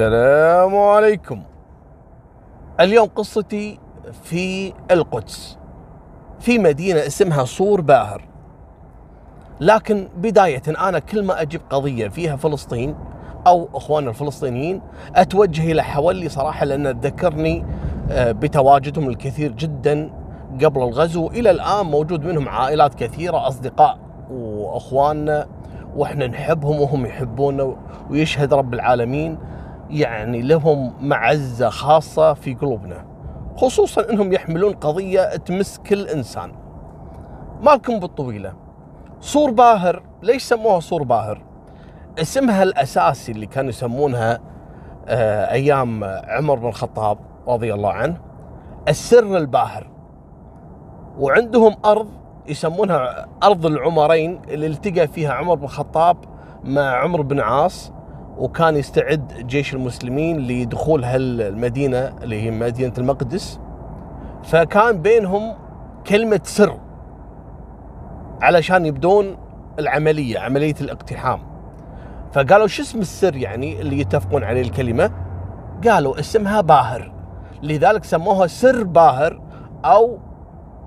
السلام عليكم. اليوم قصتي في القدس في مدينة اسمها صور باهر. لكن بداية أنا كل ما أجيب قضية فيها فلسطين أو إخواننا الفلسطينيين أتوجه إلى حولي صراحة لأن تذكرني آه، بتواجدهم الكثير جدا قبل الغزو. إلى الآن موجود منهم عائلات كثيرة أصدقاء وأخواننا وإحنا نحبهم وهم يحبونا ويشهد رب العالمين. يعني لهم معزة خاصة في قلوبنا خصوصا إنهم يحملون قضية تمس كل انسان مالكم بالطويلة. صور باهر. ليش سموها صور باهر؟ اسمها الأساسي اللي كانوا يسمونها آه، أيام عمر بن الخطاب رضي الله عنه السر الباهر. وعندهم أرض يسمونها أرض العمرين اللي التقى فيها عمر بن الخطاب مع عمرو بن عاص. وكان يستعد جيش المسلمين لدخول هالمدينة اللي هي مدينة المقدس. فكان بينهم كلمة سر علشان يبدون العملية عملية الاقتحام. فقالوا شو اسم السر يعني اللي يتفقون عليه الكلمة؟ قالوا اسمها باهر. لذلك سموها سر باهر أو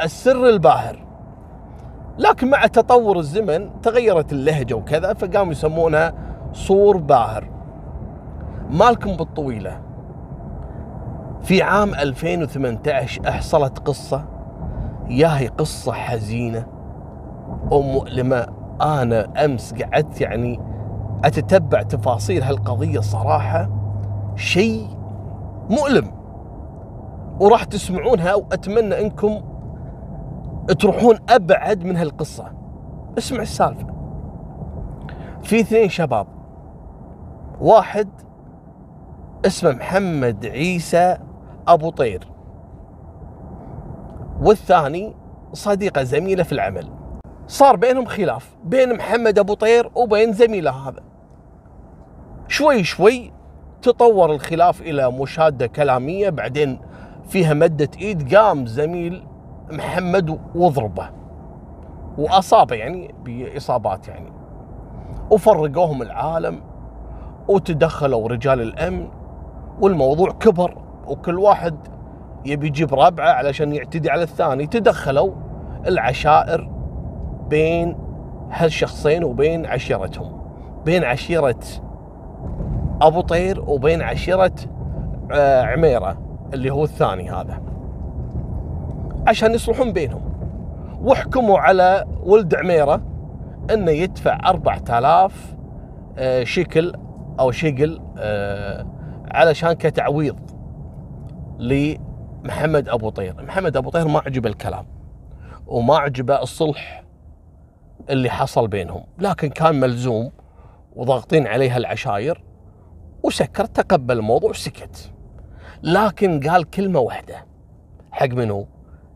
السر الباهر. لكن مع تطور الزمن تغيرت اللهجة وكذا فقاموا يسمونها صور باهر مالكم بالطويلة. في عام 2018 أحصلت قصة. ياهي قصة حزينة. ومؤلمة أنا أمس قعدت يعني أتتبع تفاصيل هالقضية صراحة. شيء مؤلم. وراح تسمعونها وأتمنى أنكم تروحون أبعد من هالقصة. اسمع السالفة. في اثنين شباب. واحد اسمه محمد عيسى أبو طير. والثاني صديقة زميلة في العمل. صار بينهم خلاف بين محمد أبو طير وبين زميله هذا. شوي شوي تطور الخلاف إلى مشادة كلامية بعدين فيها مدة إيد قام زميل محمد وضربه. واصابه يعني بإصابات يعني. وفرقوهم العالم وتدخلوا رجال الأمن والموضوع كبر وكل واحد يبي يجيب ربعه علشان يعتدي على الثاني. تدخلوا العشائر بين هالشخصين وبين عشيرتهم بين عشيرة أبو طير وبين عشيرة آه، عميرة اللي هو الثاني هذا عشان يصلحون بينهم. وحكموا على ولد عميرة إنه يدفع 4000 آه، شكل أو شقل آه، علشان كتعويض لمحمد أبو طير. محمد أبو طير ما عجبه الكلام وما عجبه الصلح اللي حصل بينهم. لكن كان ملزوم وضاغطين عليها العشاير وسكر تقبل الموضوع وسكت. لكن قال كلمة واحدة حق منو؟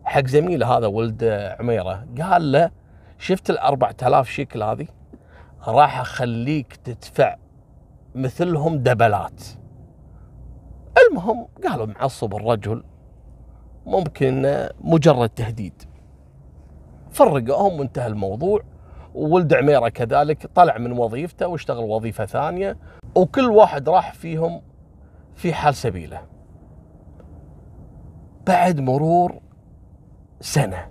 حق زميله هذا ولد عميرة. قال له شفت ال 4000 شيكل هذه؟ راح أخليك تدفع مثلهم دبلات. المهم قالوا معصب الرجل ممكن مجرد تهديد. فرقوهم وانتهى الموضوع وولد عميرة كذلك طلع من وظيفته واشتغل وظيفة ثانية وكل واحد راح فيهم في حال سبيله. بعد مرور سنة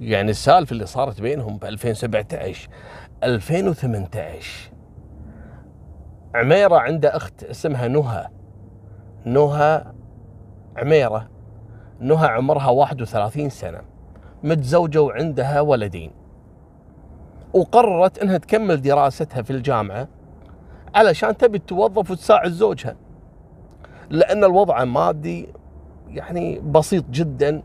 يعني السالفة اللي صارت بينهم ب 2017 2018 عميرة عنده أخت اسمها نهى. نهى عميرة. نهى عمرها 31 سنة. متزوجة وعندها ولدين. وقررت إنها تكمل دراستها في الجامعة علشان تبي توظف وتساعد زوجها. لأن الوضع المادي يعني بسيط جدا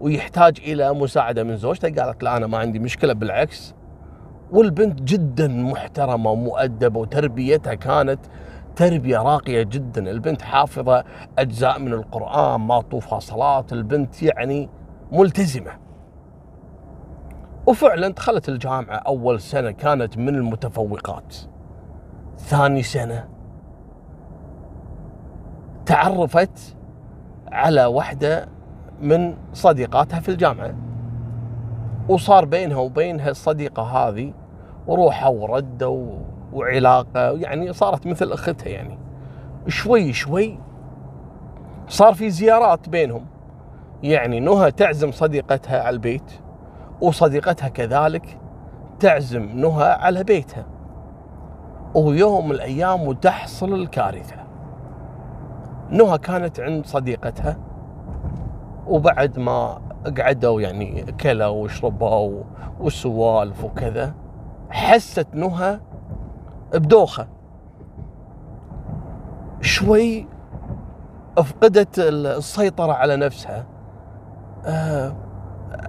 ويحتاج إلى مساعدة من زوجته قالت لا أنا ما عندي مشكلة بالعكس والبنت جدا محترمة ومؤدبة وتربيتها كانت تربية راقية جدا، البنت حافظة أجزاء من القرآن ما طوفها صلاة، البنت يعني ملتزمة. وفعلا دخلت الجامعة أول سنة كانت من المتفوقات. ثاني سنة تعرفت على واحدة من صديقاتها في الجامعة. وصار بينها وبينها الصديقه هذه وروحه ورده وعلاقة. يعني صارت مثل أختها يعني. شوي شوي صار في زيارات بينهم. يعني نهى تعزم صديقتها على البيت وصديقتها كذلك تعزم نهى على بيتها. ويوم من الأيام وتحصل الكارثة. نهى كانت عند صديقتها وبعد ما قعدوا يعني كلوا وشربوا وسوالف وكذا حست نهى بدوخة. شوي فقدت السيطرة على نفسها. آه،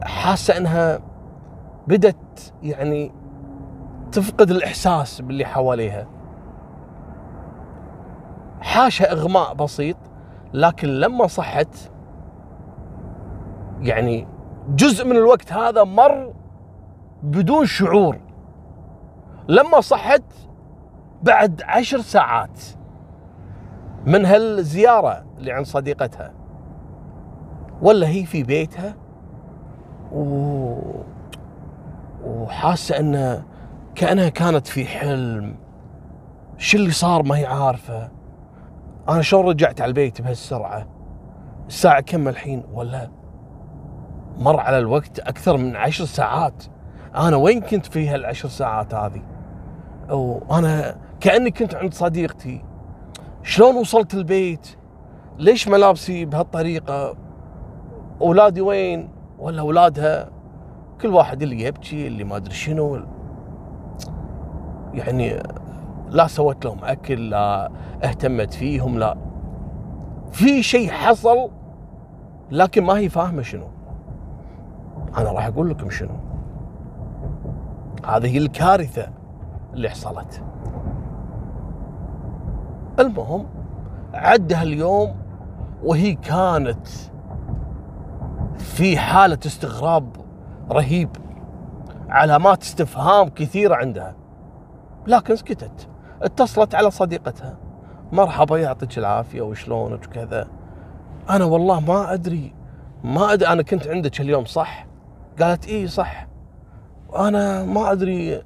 حاسة إنها بدت يعني تفقد الإحساس باللي حواليها. حاشا إغماء بسيط لكن لما صحت يعني جزء من الوقت هذا مر بدون شعور. لما صحت بعد عشر ساعات من هالزيارة اللي عند صديقتها ولا هي في بيتها؟ و... وحاسة أن كأنها كانت في حلم. شو اللي صار ما هي عارفة؟ أنا شلون رجعت على البيت بهالسرعة؟ الساعة كم الحين؟ ولا مر على الوقت أكثر من عشر ساعات. أنا وين كنت في هالعشر ساعات هذه؟ وأنا كأني كنت عند صديقتي. شلون وصلت البيت؟ ليش ملابسي بهالطريقة؟ أولادي وين؟ ولا أولادها؟ كل واحد اللي يبكي اللي ما أدري شنو يعني لا سوت لهم أكل لا اهتمت فيهم لا. في شيء حصل لكن ما هي فاهمة شنو. أنا راح أقول لكم شنو. هذه الكارثة. اللي حصلت. المهم عدها اليوم وهي كانت في حالة استغراب رهيب علامات استفهام كثيرة عندها. لكن سكتت. اتصلت على صديقتها. مرحبا يعطيك العافية وشلونك؟ وكذا. أنا والله ما أدري ما أدري أنا كنت عندك اليوم صح؟ قالت إيه صح. أنا ما أدري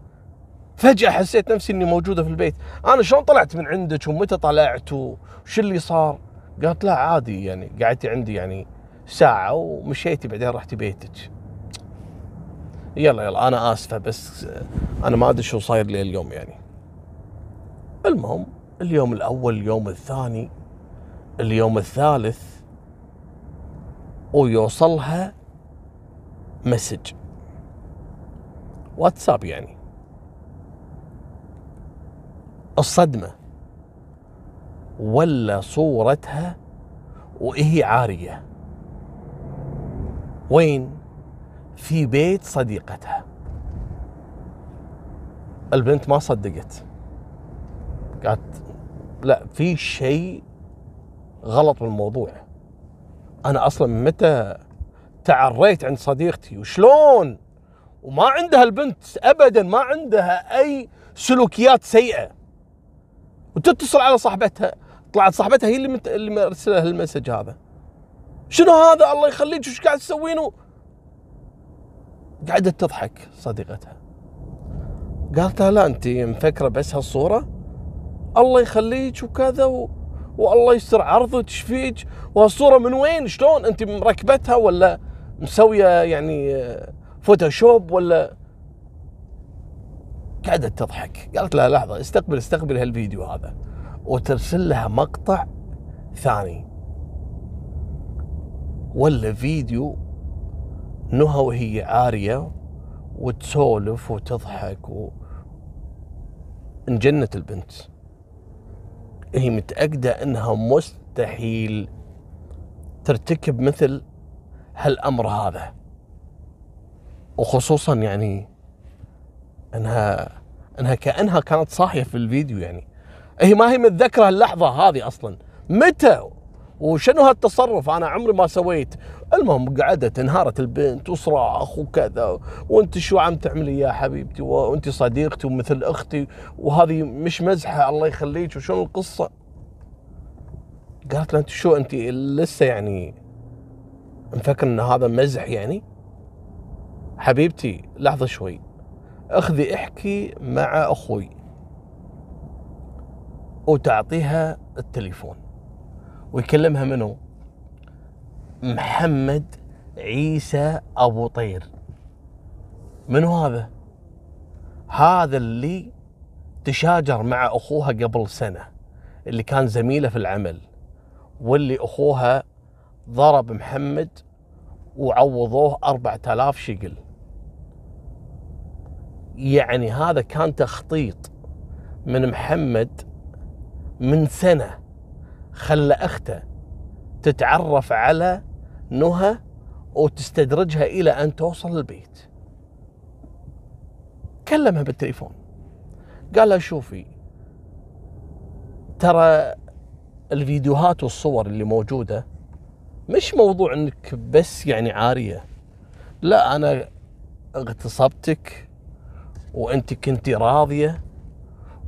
فجأة حسيت نفسي إني موجودة في البيت، أنا شلون طلعت من عندك ومتى طلعت وش اللي صار؟ قالت لا عادي يعني قعدتي عندي يعني ساعة ومشيتي بعدين رحتي بيتك. يلا يلا أنا آسفة بس أنا ما أدري شو صاير لي اليوم يعني. المهم اليوم الأول اليوم الثاني اليوم الثالث ويوصلها مسج واتساب يعني الصدمة. ولا صورتها وهي عارية. وين؟ في بيت صديقتها. البنت ما صدقت. قالت لا في شيء غلط بالموضوع. أنا أصلا متى تعريت عند صديقتي؟ وشلون؟ وما عندها البنت ابدا ما عندها أي سلوكيات سيئة. وتتصل على صاحبتها. طلعت صاحبتها هي اللي اللي مرسله المسج هذا. شنو هذا؟ الله يخليك وش قاعد تسوين قعدت تضحك صديقتها. قالت لها لا أنت مفكرة بس هالصورة؟ الله يخليك وكذا و... والله يستر عرضك فيك؟ وهالصورة من وين؟ شلون؟ أنت مركبتها ولا مسوية يعني Photoshop ولا قعدت تضحك. قالت لها لحظة استقبل استقبل هالفيديو هذا. وترسل لها مقطع ثاني. ولا فيديو نهى وهي عارية وتسولف وتضحك و انجنت البنت. هي متأكدة إنها مستحيل ترتكب مثل هالأمر هذا. وخصوصا يعني انها إنها كأنها كانت صاحية في الفيديو يعني. هي ما هي متذكره اللحظه هذه أصلا. متى؟ وشنو هالتصرف؟ أنا عمري ما سويت. المهم قعدت انهارت البنت وصراخ وكذا. وأنت شو عم تعملي يا حبيبتي؟ وأنت صديقتي ومثل أختي. وهذه مش مزحة الله يخليك. وشنو القصة؟ قالت له أنت شو أنت لسه يعني مفكر إن هذا مزح يعني؟ حبيبتي لحظة شوي. أخذي إحكي مع أخوي. وتعطيها التليفون. ويكلمها منه محمد عيسى أبو طير. منو هذا؟ هذا اللي تشاجر مع أخوها قبل سنة اللي كان زميله في العمل واللي أخوها ضرب محمد وعوضوه أربعة آلاف شقل. يعني هذا كان تخطيط من محمد من سنة خلى أخته تتعرف على نهى وتستدرجها إلى أن توصل البيت. كلمها بالتليفون. قال لها شوفي ترى الفيديوهات والصور اللي موجودة مش موضوع إنك بس يعني عارية. لا أنا اغتصبتك وانت كنتي راضية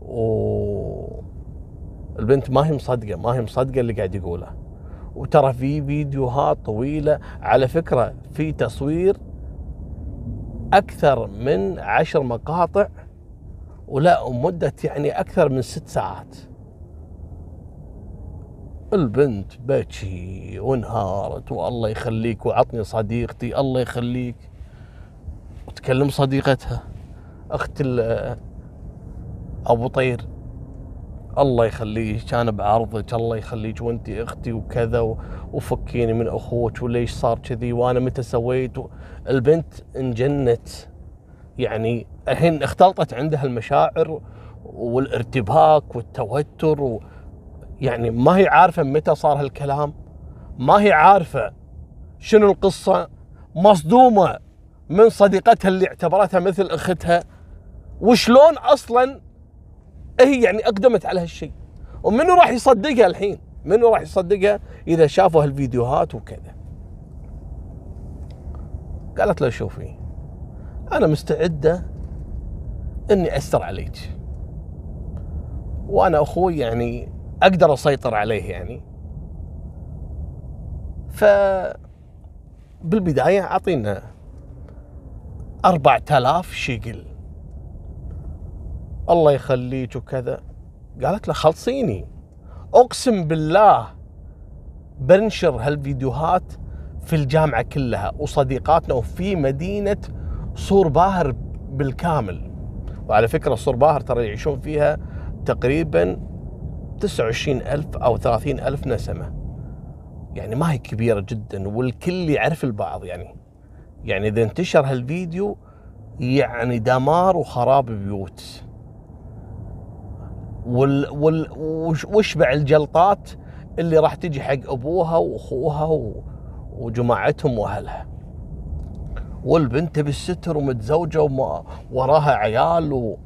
و البنت ما هي مصدقة ما هي مصدقة اللي قاعد يقوله وترى في فيديوهات طويلة على فكرة في تصوير أكثر من عشر مقاطع ولا مدة يعني أكثر من ست ساعات. البنت بكي وانهارت والله يخليك وعطني صديقتي الله يخليك. وتكلم صديقتها. أخت أبو طير. الله يخليك كان بعرضك الله يخليك وأنت أختي وكذا وفكيني من أخوك وليش صار كذي؟ وأنا متى سويت؟ البنت انجنت. يعني الحين اختلطت عندها المشاعر والارتباك والتوتر و يعني ما هي عارفة متى صار هالكلام. ما هي عارفة شنو القصة. مصدومة من صديقتها اللي اعتبرتها مثل أختها. وشلون أصلا هي يعني أقدمت على هالشيء؟ ومنو راح يصدقها الحين؟ منو راح يصدقها إذا شافوا هالفيديوهات وكذا؟ قالت له شوفي أنا مستعدة إني أثر عليك. وأنا أخوي يعني أقدر أسيطر عليه يعني. ف بالبداية أعطينا أربعة آلاف شيقل. الله يخليك وكذا. قالت له خلصيني. أقسم بالله بنشر هالفيديوهات في الجامعة كلها وصديقاتنا وفي مدينة صور باهر بالكامل. وعلى فكرة صور باهر ترى يعيشون فيها تقريبا 29 ألف أو 30 ألف نسمة. يعني ما هي كبيرة جدا والكل يعرف البعض يعني. يعني إذا انتشر هالفيديو يعني دمار وخراب بيوت. وال وال واشبع الجلطات اللي راح تجي حق أبوها وأخوها وجماعتهم وأهلها. والبنت بالستر ومتزوجة وراها عيال و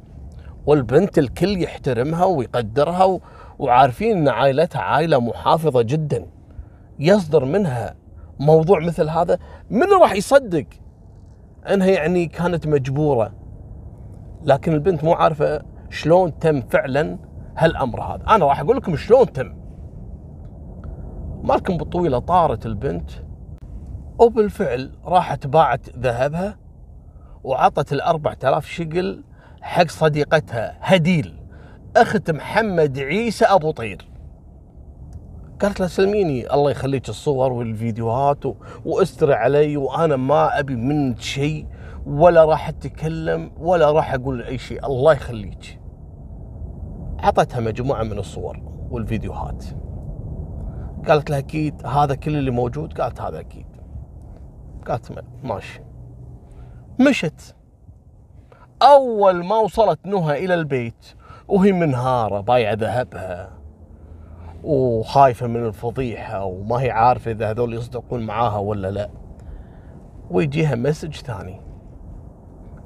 والبنت الكل يحترمها ويقدرها وعارفين إن عائلتها عائلة محافظة جدا. يصدر منها موضوع مثل هذا. من راح يصدق؟ إنها يعني كانت مجبورة. لكن البنت مو عارفة شلون تم فعلا هالأمر هذا؟ أنا راح أقول لكم شلون تم. مالكم بالطويلة طارت البنت. وبالفعل راحت باعت ذهبها وعطت الأربعة آلاف شقل حق صديقتها هديل أخت محمد عيسى أبو طير. قالت له سلميني الله يخليك الصور والفيديوهات و... وأستر علي وأنا ما أبي منك شيء ولا راح أتكلم ولا راح أقول أي شيء. الله يخليك. عطتها مجموعة من الصور والفيديوهات. قالت لها أكيد هذا كل اللي موجود. قالت هذا أكيد. قالت ماشي. مشت. أول ما وصلت نهى إلى البيت وهي منهارة بايعة ذهبها وخايفة من الفضيحة وما هي عارفة إذا هذول يصدقون معاها ولا لا. ويجيها مسج ثاني.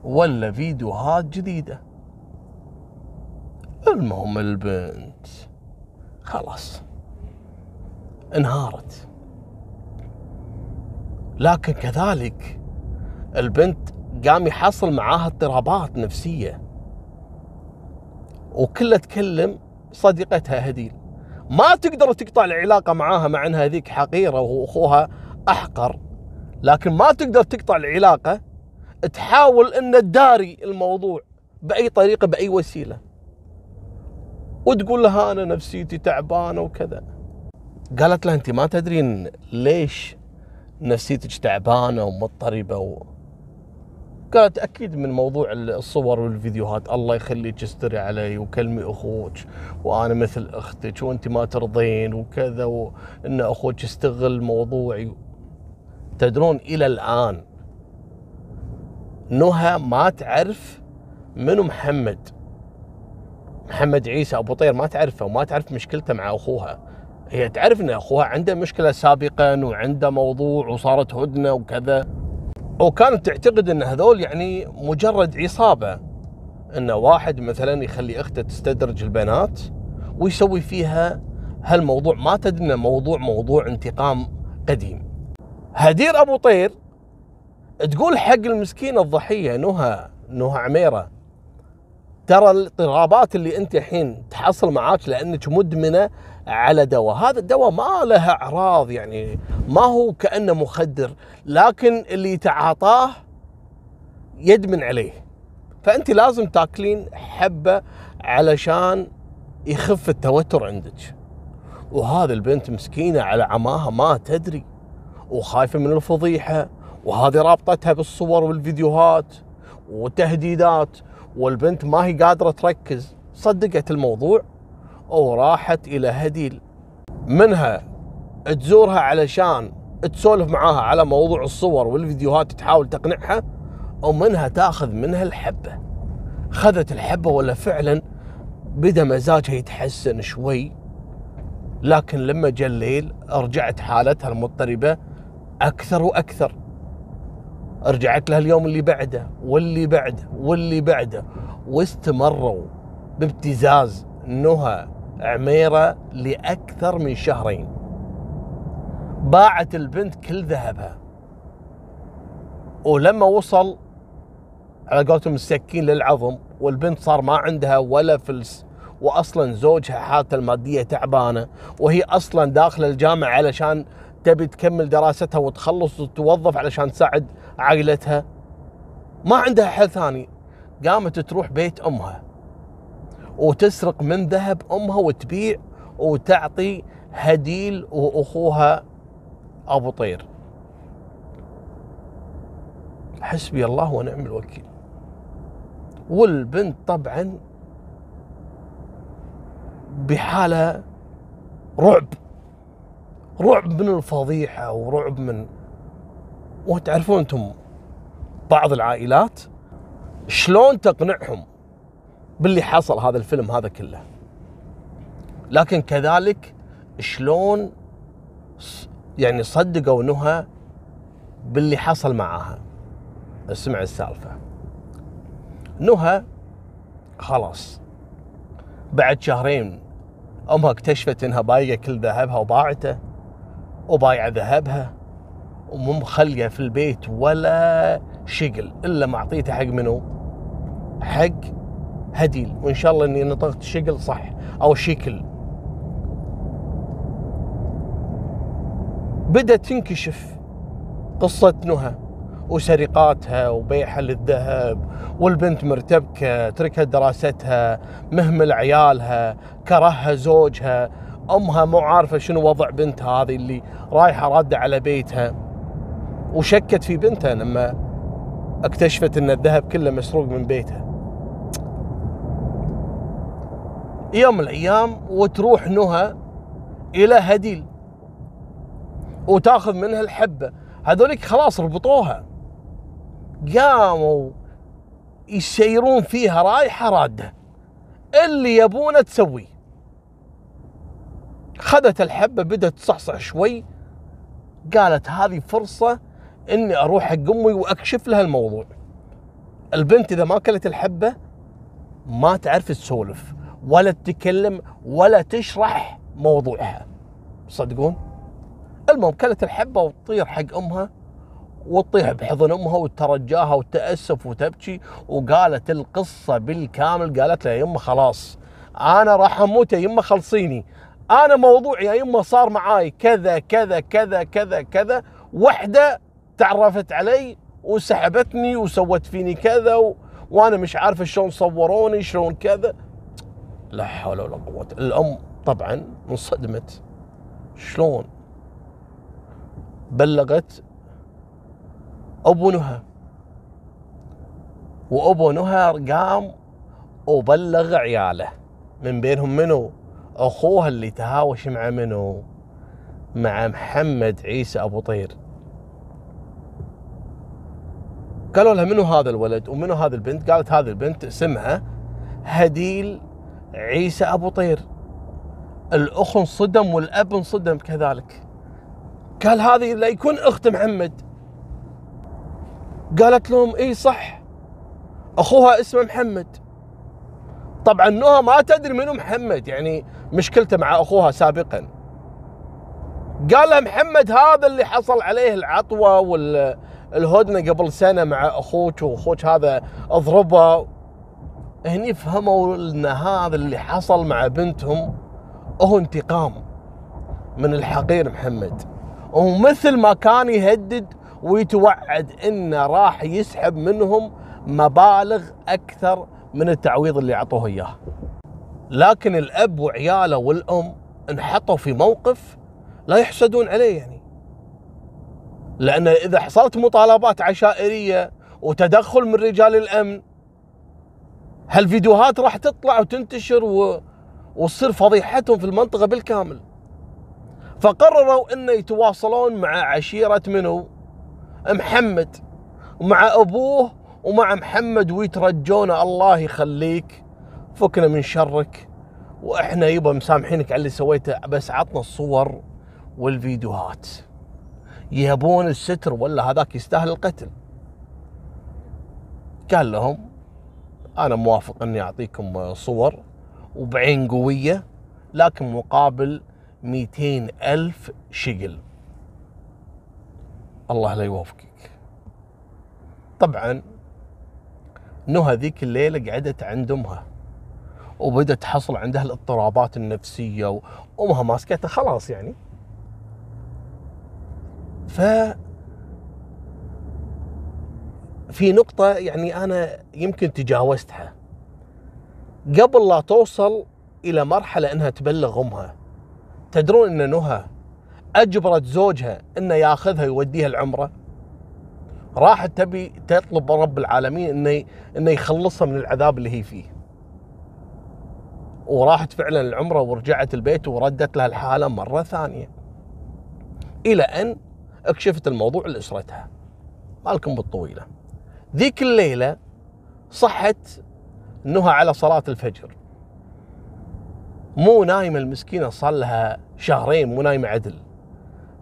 ولا فيديوهات جديدة. المهم البنت. خلاص. انهارت. لكن كذلك البنت قام يحصل معاها اضطرابات نفسية. وكلها تكلم صديقتها هديل. ما تقدر تقطع العلاقة معاها مع إنها هذيك حقيرة وأخوها أحقر. لكن ما تقدر تقطع العلاقة تحاول إن تداري الموضوع بأي طريقة بأي وسيلة. وتقول لها أنا نفسيتي تعبانة وكذا. قالت لها انت ما تدرين ليش نفسيتك تعبانة ومضطربة و... قالت أكيد من موضوع الصور والفيديوهات. الله يخليك استري علي وكلمي أخوك وأنا مثل أختك وانت ما ترضين وكذا وإن أخوك يستغل موضوعي. تدرون إلى الآن نهى ما تعرف منو محمد. محمد عيسى أبو طير ما تعرفه وما تعرف مشكلته مع أخوها. هي تعرف إن أخوها عنده مشكلة سابقا وعنده موضوع وصارت هدنة وكذا. وكانت تعتقد إن هذول يعني مجرد عصابة. إن واحد مثلا يخلي أخته تستدرج البنات ويسوي فيها هالموضوع. ما تدري موضوع موضوع انتقام قديم. هدير أبو طير تقول حق المسكينه الضحية نهى نهى عميرة. ترى الاضطرابات اللي أنت الحين تحصل معاك لأنك مدمنة على دواء. هذا الدواء ما له أعراض يعني ما هو كأنه مخدر لكن اللي يتعاطاه يدمن عليه. فأنت لازم تاكلين حبة علشان يخف التوتر عندك. وهذه البنت مسكينة على عماها ما تدري وخايفة من الفضيحة. وهذه رابطتها بالصور والفيديوهات وتهديدات والبنت ما هي قادرة تركز. صدقت الموضوع؟ وراحت إلى هديل. منها تزورها علشان تسولف معاها على موضوع الصور والفيديوهات تحاول تقنعها ومنها تاخذ منها الحبة. خذت الحبة ولا فعلا؟ بدا مزاجها يتحسن شوي. لكن لما جاء الليل رجعت حالتها المضطربة أكثر وأكثر. رجعت لها اليوم اللي بعده واللي بعده واللي بعده. واستمروا بابتزاز نهى عميرة لأكثر من شهرين. باعت البنت كل ذهبها. ولما وصل على قولتهم السكين للعظم والبنت صار ما عندها ولا فلس واصلا زوجها حالته المادية تعبانة وهي أصلا داخله الجامعة علشان تبي تكمل دراستها وتخلص وتوظف علشان تساعد عائلتها ما عندها حل ثاني. قامت تروح بيت أمها وتسرق من ذهب أمها وتبيع وتعطي هديل وأخوها أبو طير. حسبي الله ونعم الوكيل. والبنت طبعا بحالة رعب رعب من الفضيحة ورعب من وتعرفون أنتم بعض العائلات شلون تقنعهم باللي حصل هذا الفيلم هذا كله. لكن كذلك شلون يعني صدقوا نهى باللي حصل معاها. اسمع السالفة. نهى خلاص بعد شهرين أمها اكتشفت إنها بايقة كل ذهبها وباعته وبايعه ذهبها. ومو مخليه في البيت ولا شقل إلا معطيته حق منو؟ حق هديل. وإن شاء الله إني نطقت شقل صح أو شكل. بدأت تنكشف قصة نهى وسرقاتها وبيعها للذهب والبنت مرتبكة تركت دراستها مهمل عيالها كرهها زوجها. أمها مو عارفة شنو وضع بنتها هذه اللي رايحة رادة على بيتها. وشكت في بنتها لما اكتشفت إن الذهب كله مسروق من بيتها. يوم من الأيام وتروح نهى إلى هديل وتأخذ منها الحبة. هذوليك خلاص ربطوها. قاموا يسيرون فيها رايحة رادة. اللي يبونه تسويه خذت الحبة بدأت تصحصح شوي. قالت هذه فرصة إني أروح حق أمي وأكشف لها الموضوع. البنت إذا ما أكلت الحبة ما تعرف تسولف ولا تتكلم ولا تشرح موضوعها. تصدقون المهم كلت الحبة وتطير حق أمها وتطيح بحضن أمها وترجاها وتأسف وتبكي وقالت القصة بالكامل. قالت لها يمه خلاص أنا راح أموت يا يمه خلصيني. أنا موضوع يا يمه صار معاي كذا كذا كذا كذا كذا. وحدة تعرفت علي وسحبتني وسوت فيني كذا و... وأنا مش عارفة شلون صوروني شلون كذا. لا حول ولا قوة. الأم طبعا انصدمت. شلون؟ بلغت أبو نهى وأبو نهى قام وبلغ عياله. من بينهم منو؟ أخوها اللي تهاوش مع منو؟ مع محمد عيسى أبو طير. قالوا لها منو هذا الولد ومنو هذه البنت؟ قالت هذه البنت اسمها هديل عيسى أبو طير. الاخ انصدم والأب انصدم كذلك. قال هذه لا يكون أخت محمد. قالت لهم إي صح أخوها اسمه محمد. طبعا نهى ما تدري منو محمد يعني مشكلته مع أخوها سابقا. قال محمد هذا اللي حصل عليه العطوة والهدنه قبل سنة مع أخوك وأخوك هذا أضربه هني فهموا إن هذا اللي حصل مع بنتهم هو انتقام من الحقير محمد ومثل ما كان يهدد ويتوعد إنه راح يسحب منهم مبالغ أكثر من التعويض اللي أعطوه إياه. لكن الأب وعياله والأم انحطوا في موقف لا يحسدون عليه يعني. لأن إذا حصلت مطالبات عشائرية وتدخل من رجال الأمن هالفيديوهات راح تطلع وتنتشر و... وتصير فضيحتهم في المنطقة بالكامل. فقرروا انه يتواصلون مع عشيرة منو؟ محمد ومع أبوه ومع محمد ويترجونه الله يخليك فكنا من شرك وإحنا يبا مسامحينك على اللي سويته بس عطنا الصور والفيديوهات يبون الستر ولا هذاك يستاهل القتل. قال لهم أنا موافق أني أعطيكم صور وبعين قوية لكن مقابل ميتين ألف شقل. الله لا يوفقك طبعا نهى ذيك الليلة قعدت عند أمها وبدأت تحصل عندها الاضطرابات النفسية وأمها ماسكتها خلاص يعني. ف في نقطة يعني أنا يمكن تجاوزتها قبل لا توصل إلى مرحلة أنها تبلغ أمها تدرون أن نهى أجبرت زوجها أنه ياخذها يوديها العمرة راحت تبي تطلب رب العالمين إنه إنه يخلصها من العذاب اللي هي فيه. وراحت فعلا العمرة ورجعت البيت وردت لها الحالة مرة ثانية. إلى أن أكشفت الموضوع لاسرتها. مالكم بالطويلة. ذيك الليلة صحت نهى على صلاة الفجر. مو نايمه المسكينة صار لها شهرين مو نايمة عدل.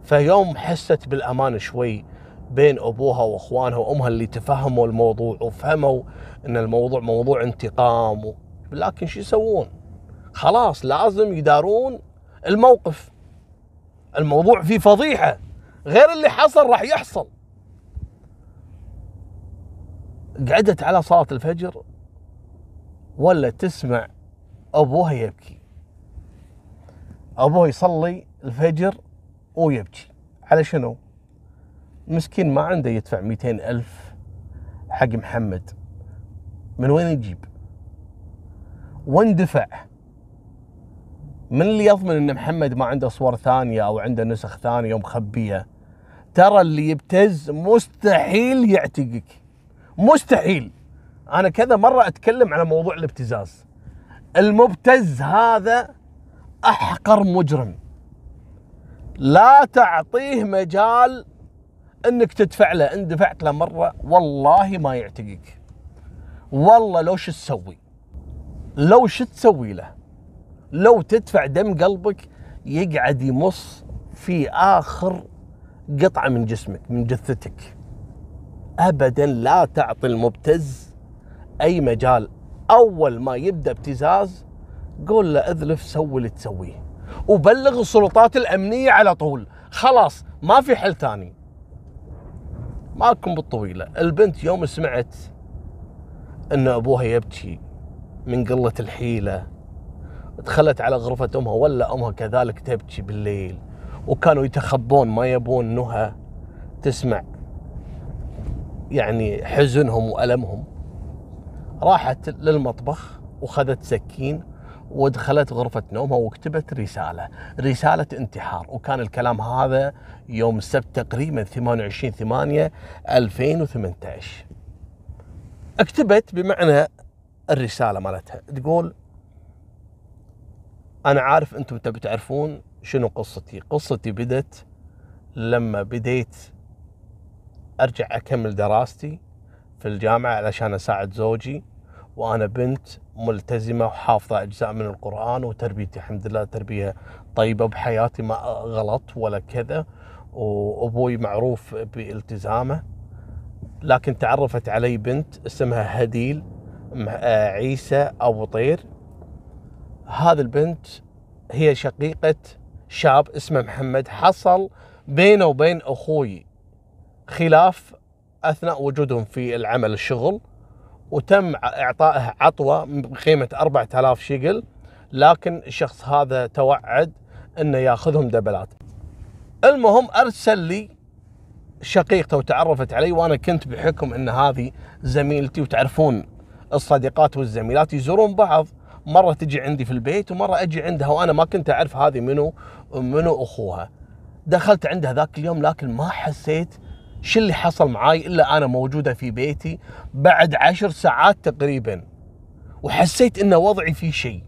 فيوم حست بالأمان شوي بين أبوها وأخوانها وأمها اللي تفهموا الموضوع وفهموا إن الموضوع موضوع انتقام و... لكن شو يسوون؟ خلاص لازم يدارون الموقف. الموضوع فيه فضيحة غير اللي حصل راح يحصل. قعدت على صلاة الفجر ولا تسمع أبوها يبكي. أبوها يصلي الفجر ويبكي على شنو؟ مسكين ما عنده يدفع 200 ألف حق محمد من وين يجيب وين دفع من اللي يضمن إن محمد ما عنده صور ثانية أو عنده نسخ ثانية ومخبيه ترى اللي يبتز مستحيل يعتقك. مستحيل. أنا كذا مرة أتكلم على موضوع الابتزاز. المبتز هذا أحقر مجرم. لا تعطيه مجال إنك تدفع له. إن دفعت له مرة والله ما يعتقك. والله لو شو تسوي؟ لو شو تسوي له؟ لو تدفع دم قلبك يقعد يمص في آخر قطعة من جسمك من جثتك. ابدا لا تعطي المبتز أي مجال. أول ما يبدأ ابتزاز قول له أذلف سوي اللي تسويه. وبلغ السلطات الأمنية على طول. خلاص ما في حل ثاني. ماكم بالطويلة. البنت يوم سمعت إن أبوها يبكي من قلة الحيلة دخلت على غرفة أمها ولا أمها كذلك تبكي بالليل وكانوا يتخبون ما يبون نهى تسمع يعني حزنهم وألمهم. راحت للمطبخ وخذت سكين ودخلت غرفة نومها وكتبت رسالة رسالة انتحار. وكان الكلام هذا يوم السبت تقريبا 28 8 2018 اكتبت بمعنى الرسالة مالتها تقول أنا عارف أنتم تبي تعرفون شنو قصتي. قصتي بدت لما بديت أرجع أكمل دراستي في الجامعة علشان أساعد زوجي وأنا بنت ملتزمة وحافظة أجزاء من القرآن وتربيتي الحمد لله تربية طيبة بحياتي ما غلط ولا كذا وأبوي معروف بالتزامه. لكن تعرفت علي بنت اسمها هديل عيسى أبو طير. هذه البنت هي شقيقة شاب اسمه محمد حصل بينه وبين أخوي خلاف أثناء وجودهم في العمل الشغل وتم إعطائه عطوة بقيمة 4000 شيكل لكن الشخص هذا توعد إنه ياخذهم دبلات. المهم أرسل لي شقيقته وتعرفت علي وأنا كنت بحكم إن هذه زميلتي وتعرفون الصديقات والزميلات يزورون بعض مرة تجي عندي في البيت ومرة أجي عندها وأنا ما كنت أعرف هذه منو منو أخوها. دخلت عندها ذاك اليوم لكن ما حسيت شو اللي حصل معاي إلا أنا موجودة في بيتي بعد عشر ساعات تقريبا. وحسيت إن وضعي فيه شيء.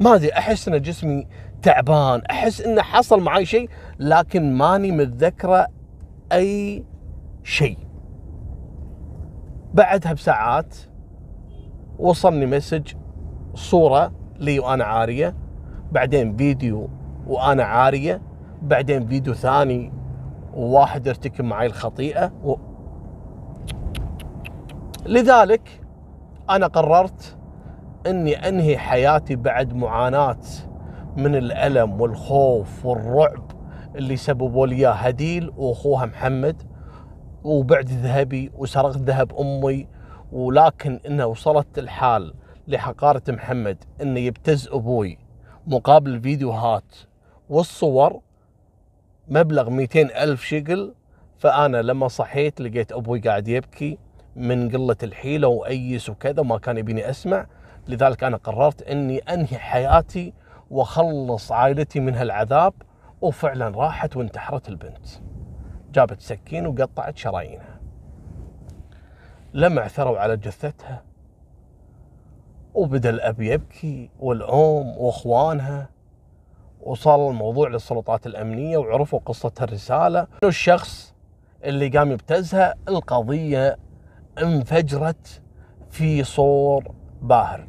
ما أدري أحس إن جسمي تعبان أحس انه حصل معاي شيء لكن ماني متذكرة أي شيء. بعدها بساعات وصلني مسج صورة لي وأنا عارية بعدين فيديو وأنا عارية بعدين فيديو ثاني وواحد ارتكب معي الخطيئة و... لذلك أنا قررت إني أنهي حياتي بعد معاناة من الألم والخوف والرعب اللي سببوا لي هديل وأخوها محمد وبعد ذهبي وسرقت ذهب أمي ولكن انه وصلت الحال لحقارة محمد إنه يبتز أبوي مقابل الفيديوهات والصور مبلغ 200 ألف شقل فأنا لما صحيت لقيت أبوي قاعد يبكي من قلة الحيلة وأيس وكذا ما كان يبيني أسمع. لذلك أنا قررت أني أنهي حياتي وخلص عائلتي من هالعذاب وفعلا راحت وانتحرت البنت. جابت سكين وقطعت شرايينها. لما عثروا على جثتها وبدأ الأب يبكي والأم وأخوانها وصل الموضوع للسلطات الأمنية وعرفوا قصة الرسالة. الشخص اللي قام يبتزها؟ القضية انفجرت في صور باهر.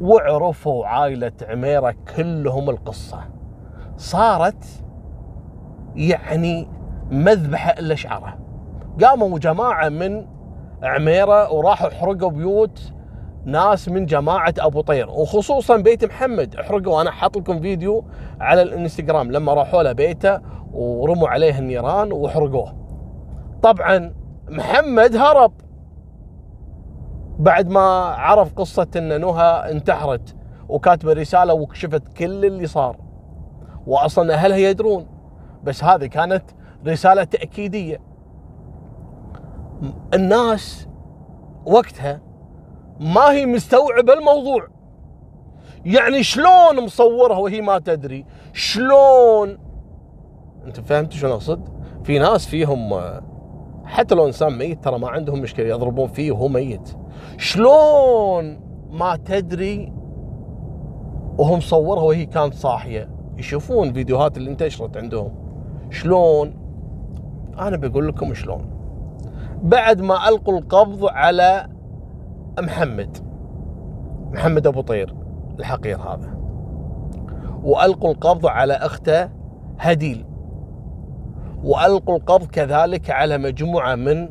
وعرفوا عائلة عميرة كلهم القصة. صارت يعني مذبحة إلا شعره قاموا جماعة من عميرة وراحوا حرقوا بيوت ناس من جماعة أبو طير وخصوصا بيت محمد. احرقوا أنا حاط لكم فيديو على الإنستغرام لما راحوا له بيته ورموا عليه النيران وحرقوه. طبعا محمد هرب بعد ما عرف قصة إن نهى انتحرت وكاتبة رسالة وكشفت كل اللي صار. واصلا أهلها يدرون بس هذه كانت رسالة تأكيدية. الناس وقتها ما هي مستوعبة الموضوع. يعني شلون مصورها وهي ما تدري؟ شلون؟ انت فهمت شلون اقصد؟ في ناس فيهم حتى لو انسان ميت ترى ما عندهم مشكلة يضربون فيه وهو ميت. شلون ما تدري وهو مصورها وهي كانت صاحية؟ يشوفون فيديوهات اللي انتشرت عندهم. شلون؟ أنا بقول لكم شلون. بعد ما ألقوا القبض على محمد. محمد أبو طير الحقير هذا. وألقوا القبض على أخته هديل. وألقوا القبض كذلك على مجموعة من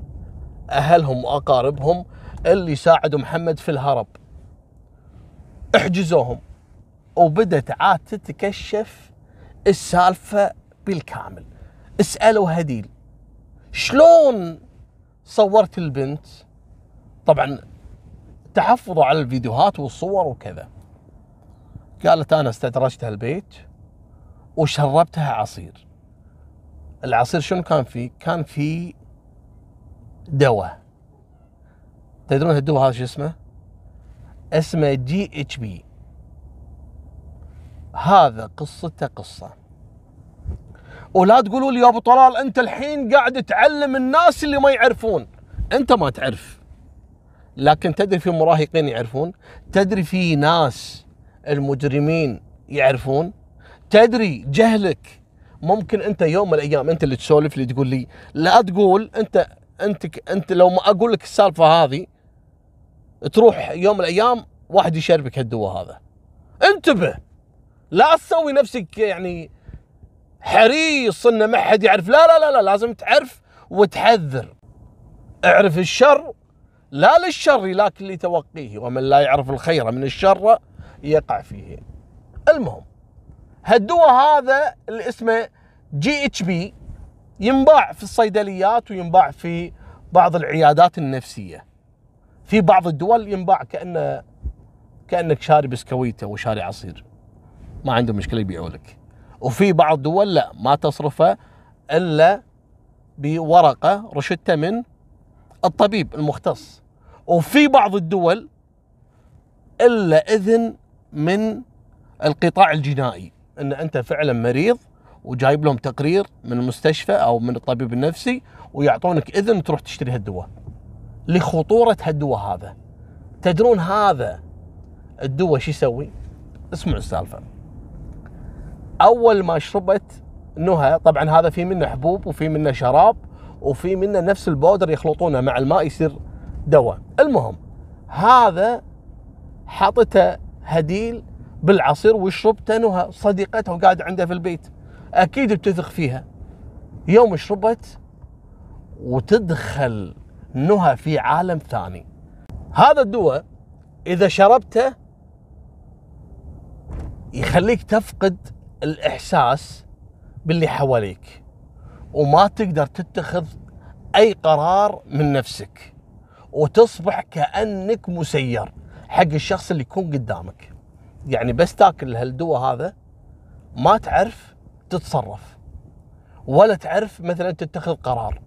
أهلهم وأقاربهم اللي ساعدوا محمد في الهرب. احجزوهم. وبدت عاد تتكشف السالفة بالكامل. اسألوا هديل شلون صورت البنت؟ طبعا تحفظوا على الفيديوهات والصور وكذا. قالت أنا استدرجتها البيت وشربتها عصير. العصير شنو كان فيه؟ كان فيه دواء. تدرون الدواء هذا شو اسمه؟ اسمه GHB. هذا قصته قصة. ولا تقولوا لي يا أبو طلال أنت الحين قاعد تعلم الناس اللي ما يعرفون. أنت ما تعرف. لكن تدري في مراهقين يعرفون؟ تدري في ناس المجرمين يعرفون؟ تدري جهلك ممكن انت يوم من الأيام انت اللي تسولف لي تقول لي لا تقول انت انت انت لو ما أقول لك السالفة هذه تروح يوم من الأيام واحد يشربك هالدواء هذا. انتبه! لا تسوي نفسك يعني حريص انه ما حد يعرف. لا لا لا لا لازم تعرف وتحذر. اعرف الشر لا للشر لكن لتوقيه. ومن لا يعرف الخير من الشر يقع فيه. المهم هالدواء هذا اللي اسمه GHB ينباع في الصيدليات وينباع في بعض العيادات النفسية. في بعض الدول ينباع كانه كأنك شاري بسكويته وشاري عصير. ما عندهم مشكلة يبيعوا لك. وفي بعض الدول لا ما تصرفه إلا بورقة رشدته من الطبيب المختص. وفي بعض الدول إلا إذن من القطاع الجنائي إن أنت فعلا مريض وجايب لهم تقرير من المستشفى أو من الطبيب النفسي ويعطونك إذن تروح تشتري هالدواء. لخطورة هالدواء هذا. تدرون هذا الدواء شو يسوي؟ اسمعوا السالفة. أول ما شربت نهى طبعا هذا في منه حبوب وفي منه شراب وفي منه نفس البودر يخلطونه مع الماء يصير دواء. المهم هذا حاطته هديل بالعصير وشربته صديقتها وقاعده عندها في البيت. أكيد بتثق فيها. يوم شربت وتدخل نهى في عالم ثاني. هذا الدواء إذا شربته يخليك تفقد الإحساس باللي حواليك. وما تقدر تتخذ أي قرار من نفسك. وتصبح كأنك مسير حق الشخص اللي يكون قدامك. يعني بس تاكل هالدواء هذا ما تعرف تتصرف. ولا تعرف مثلا تتخذ قرار.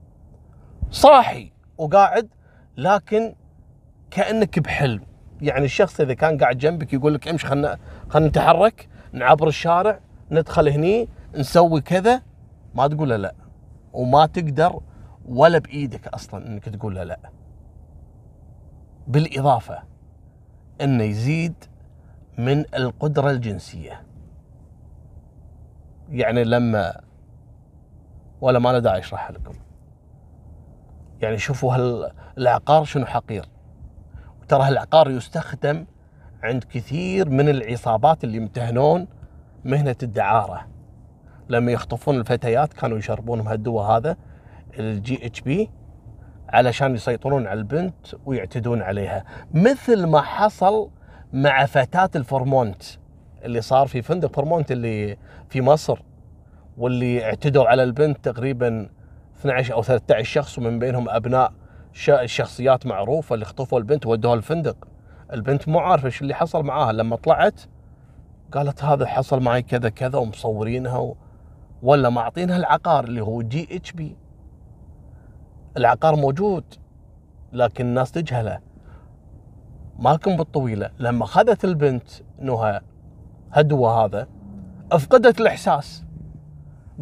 صاحي وقاعد لكن كأنك بحلم. يعني الشخص إذا كان قاعد جنبك يقول لك امشي خلينا خلينا نتحرك نعبر الشارع ندخل هني نسوي كذا ما تقول لا. وما تقدر ولا بإيدك أصلا إنك تقول له لا. بالإضافة إنه يزيد من القدرة الجنسية. يعني لما ولا ما له داعي اشرحها لكم. يعني شوفوا هالعقار شنو حقير. ترى هالعقار يستخدم عند كثير من العصابات اللي يمتهنون مهنة الدعارة. لما يخطفون الفتيات كانوا يشربونهم هالدواء هذا ال GHB علشان يسيطرون على البنت ويعتدون عليها. مثل ما حصل مع فتاة الفرمونت اللي صار في فندق فرمونت اللي في مصر واللي اعتدوا على البنت تقريبا 12 أو 13 شخص ومن بينهم أبناء شخصيات معروفة اللي خطفوا البنت ودوها الفندق. البنت مو عارفة إيش اللي حصل معاها. لما طلعت قالت هذا حصل معي كذا كذا ومصورينها و... ولا معطينها العقار اللي هو GHB العقار موجود لكن الناس تجهله. مالكم بالطويلة. لما اخذت البنت نهى هدوة هذا أفقدت الإحساس.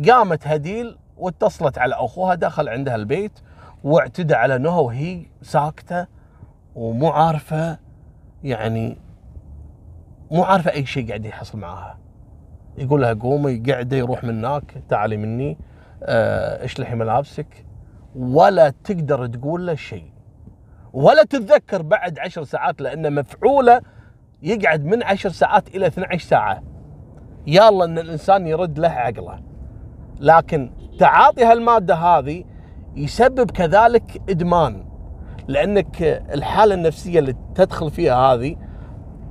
قامت هديل واتصلت على أخوها دخل عندها البيت واعتدى على نهى وهي ساكتة ومو عارفة يعني مو عارفة أي شيء قاعد يحصل معاها. يقول لها قومي قاعدة يروح من هناك تعالي مني. آه، اشلحي ملابسك ولا تقدر تقول له شيء. ولا تتذكر بعد عشر ساعات لأن مفعوله يقعد من عشر ساعات إلى 12 ساعة. يلا إن الإنسان يرد له عقله. لكن تعاطي هالمادة هذه يسبب كذلك إدمان. لأنك الحالة النفسية اللي تدخل فيها هذه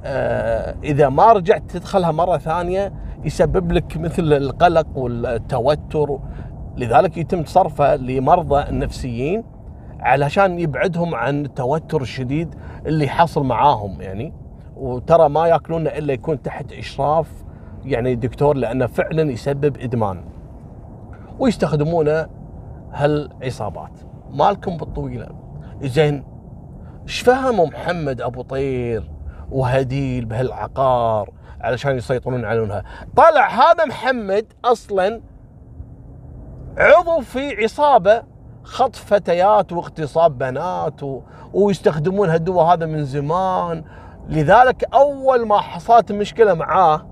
آه، إذا ما رجعت تدخلها مرة ثانية يسبب لك مثل القلق والتوتر. لذلك يتم صرفه لمرضى النفسيين علشان يبعدهم عن التوتر الشديد اللي حصل معاهم يعني. وترى ما ياكلونه إلا يكون تحت إشراف يعني دكتور لأنه فعلا يسبب إدمان ويستخدمونه هالعصابات. مالكم بالطويلة. زين إيش فهموا محمد أبو طير وهديل بهالعقار؟ علشان يسيطرون عليها طلع هذا محمد أصلا عضو في عصابة خطف فتيات واغتصاب بنات و... ويستخدمون هالدواء هذا من زمان. لذلك أول ما حصلت مشكلة معاه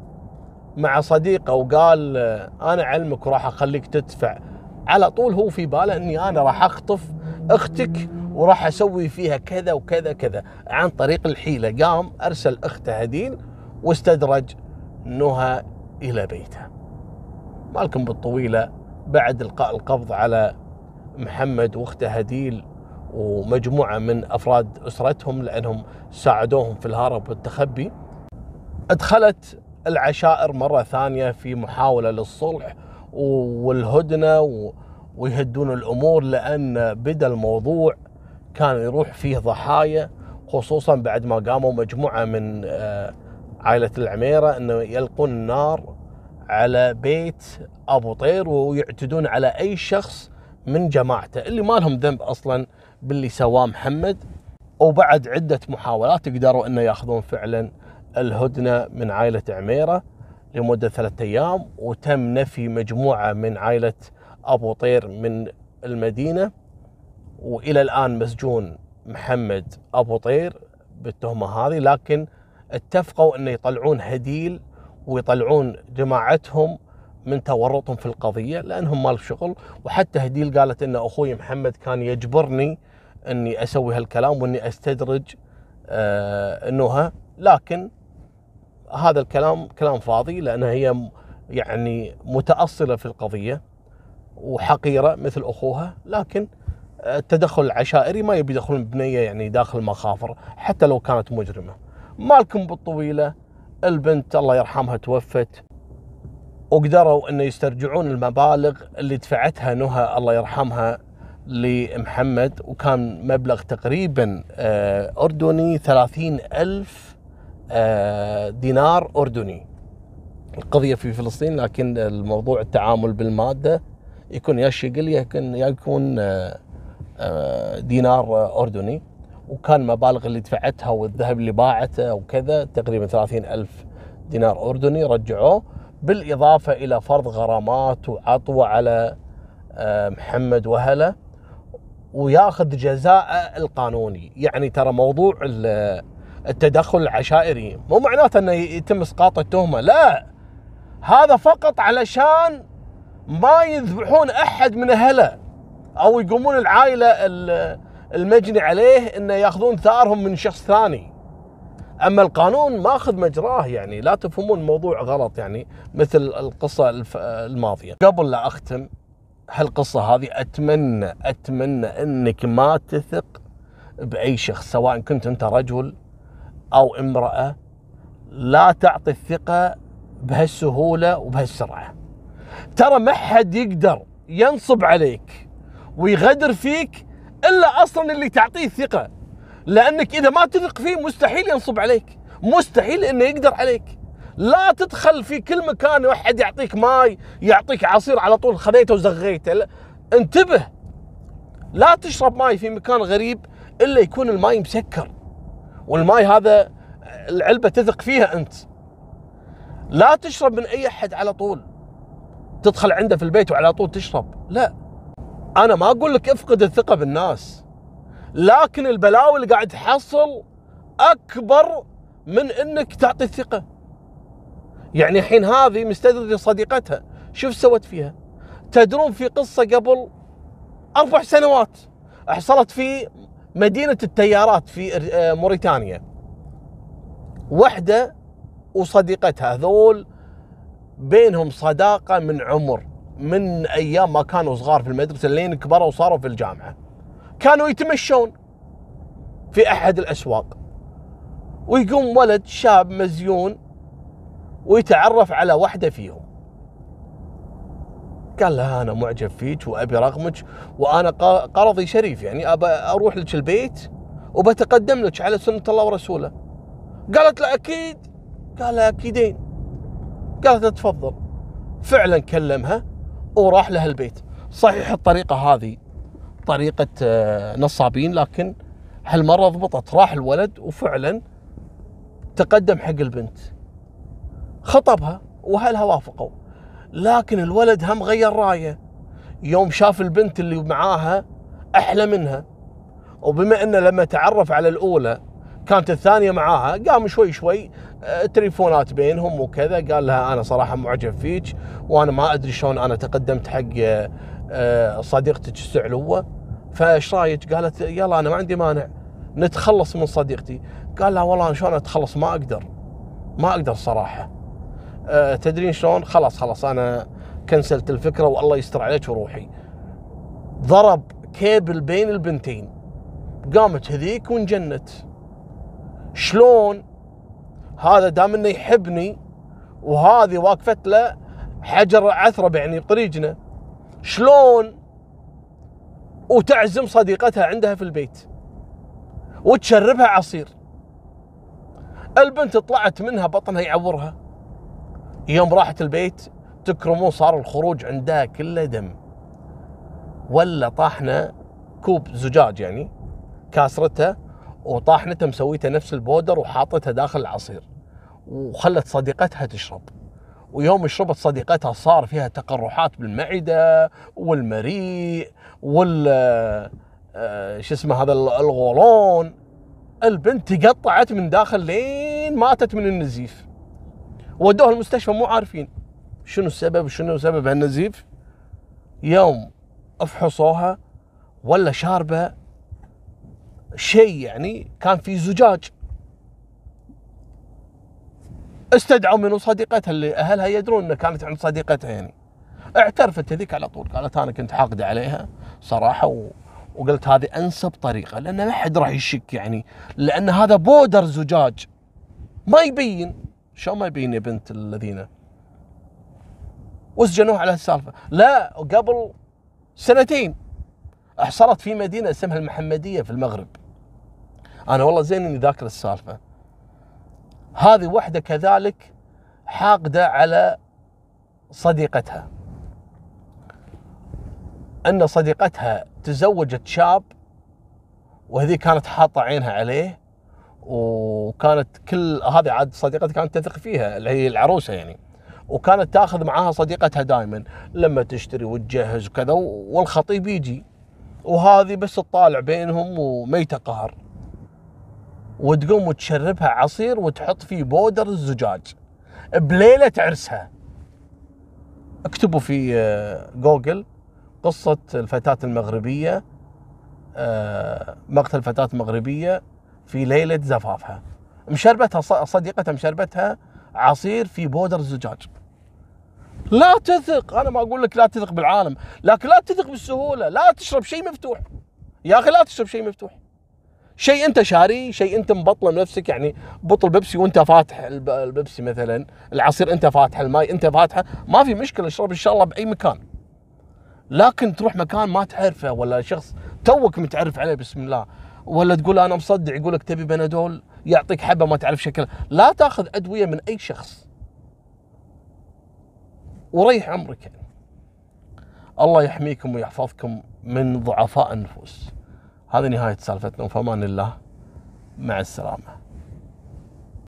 مع صديقه وقال أنا علمك وراح أخليك تدفع. على طول هو في باله إني أنا راح أخطف أختك وراح أسوي فيها كذا وكذا كذا. عن طريق الحيلة قام أرسل أخته هديل واستدرج نهى إلى بيته. مالكم بالطويلة بعد إلقاء القبض على محمد وأخته هديل ومجموعة من أفراد أسرتهم لأنهم ساعدوهم في الهرب والتخبي أدخلت العشائر مرة ثانية في محاولة للصلح والهدنة ويهدون الأمور لأن بدأ الموضوع كان يروح فيه ضحايا خصوصا بعد ما قاموا مجموعة من آه، عائلة العميرة إنه يلقون النار على بيت أبو طير ويعتدون على أي شخص من جماعته اللي ما لهم ذنب أصلا باللي سواه محمد. وبعد عدة محاولات قدروا إنه يأخذون فعلا الهدنة من عائلة عميرة لمدة ثلاثة أيام وتم نفي مجموعة من عائلة أبو طير من المدينة. وإلى الآن مسجون محمد أبو طير بالتهمة هذه لكن اتفقوا انه يطلعون هديل ويطلعون جماعتهم من تورطهم في القضية لأنهم مال شغل وحتى هديل قالت إن أخوي محمد كان يجبرني إني أسوي هالكلام وإني أستدرج آه لكن هذا الكلام كلام فاضي لأن هي يعني متأصلة في القضية وحقيرة مثل أخوها. لكن التدخل العشائري ما يبي يدخلون بنية يعني داخل مخافر حتى لو كانت مجرمة. مالكم بالطويلة. البنت الله يرحمها توفت. وقدروا إنه يسترجعون المبالغ اللي دفعتها نهى الله يرحمها لمحمد وكان مبلغ تقريبا آه، أردني ثلاثين ألف آه، دينار أردني. القضية في فلسطين لكن الموضوع التعامل بالمادة يكون يا شقل يكون يكون آه، دينار أردني. وكان مبالغ اللي دفعتها والذهب اللي باعته وكذا تقريبا ثلاثين ألف دينار أردني رجعوه بالإضافة إلى فرض غرامات وعطوة على آه، محمد وهلة وياخذ جزاء القانوني. يعني ترى موضوع التدخل العشائري مو معناته إنه يتم إسقاط التهمة لا. هذا فقط علشان ما يذبحون أحد من أهله أو يقومون العائلة المجني عليه إنه ياخذون ثارهم من شخص ثاني. أما القانون ماخذ مجراه يعني لا تفهمون الموضوع غلط يعني مثل القصة الماضية. قبل لا أختم هالقصة هذه أتمنى أتمنى إنك ما تثق بأي شخص سواء كنت أنت رجل أو امرأة لا تعطي الثقة بهالسهولة وبهالسرعة. ترى ما حد يقدر ينصب عليك ويغدر فيك إلا أصلا اللي تعطيه ثقة. لأنك إذا ما تثق فيه مستحيل ينصب عليك. مستحيل إنه يقدر عليك. لا تدخل في كل مكان واحد يعطيك ماي يعطيك عصير على طول خذيته وزغيته. لا. انتبه. لا تشرب ماي في مكان غريب إلا يكون الماي مسكر. والماي هذا العلبة تثق فيها أنت. لا تشرب من أي أحد على طول. تدخل عنده في البيت وعلى طول تشرب. لا. أنا ما أقول لك افقد الثقة بالناس لكن البلاوي اللي قاعد تحصل أكبر من إنك تعطي الثقة. يعني الحين هذه مستدرجة صديقتها شوف سوت فيها؟ تدرون في قصة قبل أربع سنوات حصلت في مدينة التيارات في آه، موريتانيا. واحدة وصديقتها ذول بينهم صداقة من عمر. من أيام ما كانوا صغار في المدرسة لين كبروا وصاروا في الجامعة. كانوا يتمشون في أحد الأسواق. ويقوم ولد شاب مزيون ويتعرف على واحدة فيهم. قال لها أنا معجب فيك وأبي رقمك وأنا قرضي شريف يعني ابى أروح لك البيت وبتقدم لك على سنة الله ورسوله. قالت له أكيد؟ قال لها أكيدين. قالت له تفضل. فعلا كلمها وراح لها البيت. صحيح الطريقة هذه طريقة آه، نصابين لكن هالمرة ضبطت. راح الولد وفعلا تقدم حق البنت. خطبها وأهلها وافقوا لكن الولد هم غير رايه. يوم شاف البنت اللي معاها أحلى منها وبما أنه لما تعرف على الأولى كانت الثانية معاها قام شوي شوي آه، تليفونات بينهم وكذا قال لها أنا صراحة معجب فيك وأنا ما أدري شلون أنا تقدمت حق آه، آه، صديقتك السعلوه فإيش رأيك؟ قالت يلا أنا ما عندي مانع نتخلص من صديقتي. قال لها والله شلون أتخلص؟ ما أقدر ما أقدر صراحة. تدرين شلون؟ خلاص خلاص أنا كنسلت الفكرة والله يستر عليك وروحي. ضرب كيبل بين البنتين قامت هذيك وانجنت شلون هذا دام إنه يحبني وهذه واقفت له حجر عثرة يعني بطريقنا شلون وتعزم صديقتها عندها في البيت وتشربها عصير. البنت طلعت منها بطنها يعورها. يوم راحت البيت تكرمون صار الخروج عندها كله دم. ولا طاحنا كوب زجاج يعني كاسرته وطاحنته مسويته نفس البودر وحاطتها داخل العصير. وخلت صديقتها تشرب. ويوم شربت صديقتها صار فيها تقرحات بالمعدة والمريء وال آه، شو اسمه هذا الغولون. البنت تقطعت من داخل لين ماتت من النزيف. ودوها المستشفى مو عارفين شنو السبب شنو سبب هالنزيف. يوم أفحصوها ولا شاربة شيء يعني كان في زجاج. استدعوا منه صديقتها اللي أهلها يدرون انها كانت عند صديقتها يعني. اعترفت هذيك على طول قالت أنا كنت حاقدة عليها صراحة و... وقلت هذه أنسب طريقة لأن ما حد راح يشك يعني لأن هذا بودر زجاج. ما يبين. شو ما يبين يا بنت الذين؟ وسجنوه على هالسالفة. لا قبل سنتين أحصرت في مدينة اسمها المحمدية في المغرب. أنا والله زين إني ذاكر السالفة. هذه واحدة كذلك حاقدة على صديقتها. أن صديقتها تزوجت شاب وهذه كانت حاطة عينها عليه وكانت كل هذه عاد صديقتها كانت تثق فيها اللي هي العروسة يعني. وكانت تاخذ معاها صديقتها دائما لما تشتري وتجهز وكذا والخطيب يجي. وهذه بس تطالع بينهم وميته قهر وتقوم وتشربها عصير وتحط فيه بودر الزجاج. بليلة عرسها. اكتبوا في آه، جوجل قصة الفتاة المغربية آه، مقتل فتاة مغربية في ليلة زفافها. مشربتها صديقتها مشربتها عصير في powder الزجاج. لا تثق! أنا ما أقول لك لا تثق بالعالم لكن لا تثق بالسهولة. لا تشرب شيء مفتوح. يا أخي لا تشرب شيء مفتوح. شيء انت شاري شيء انت مبطله بنفسك يعني بطل بيبسي وانت فاتح البيبسي مثلا العصير انت فاتح الماي انت فاتحه ما في مشكلة اشرب إن شاء الله بأي مكان. لكن تروح مكان ما تعرفه ولا شخص توك متعرف عليه بسم الله ولا تقول أنا مصدع يقول لك تبي بنادول يعطيك حبة ما تعرف شكلها لا تاخذ أدوية من أي شخص. وريح عمرك يعني. الله يحميكم ويحفظكم من ضعفاء النفوس. هذه نهاية سالفتنا وفمان الله مع السلامة.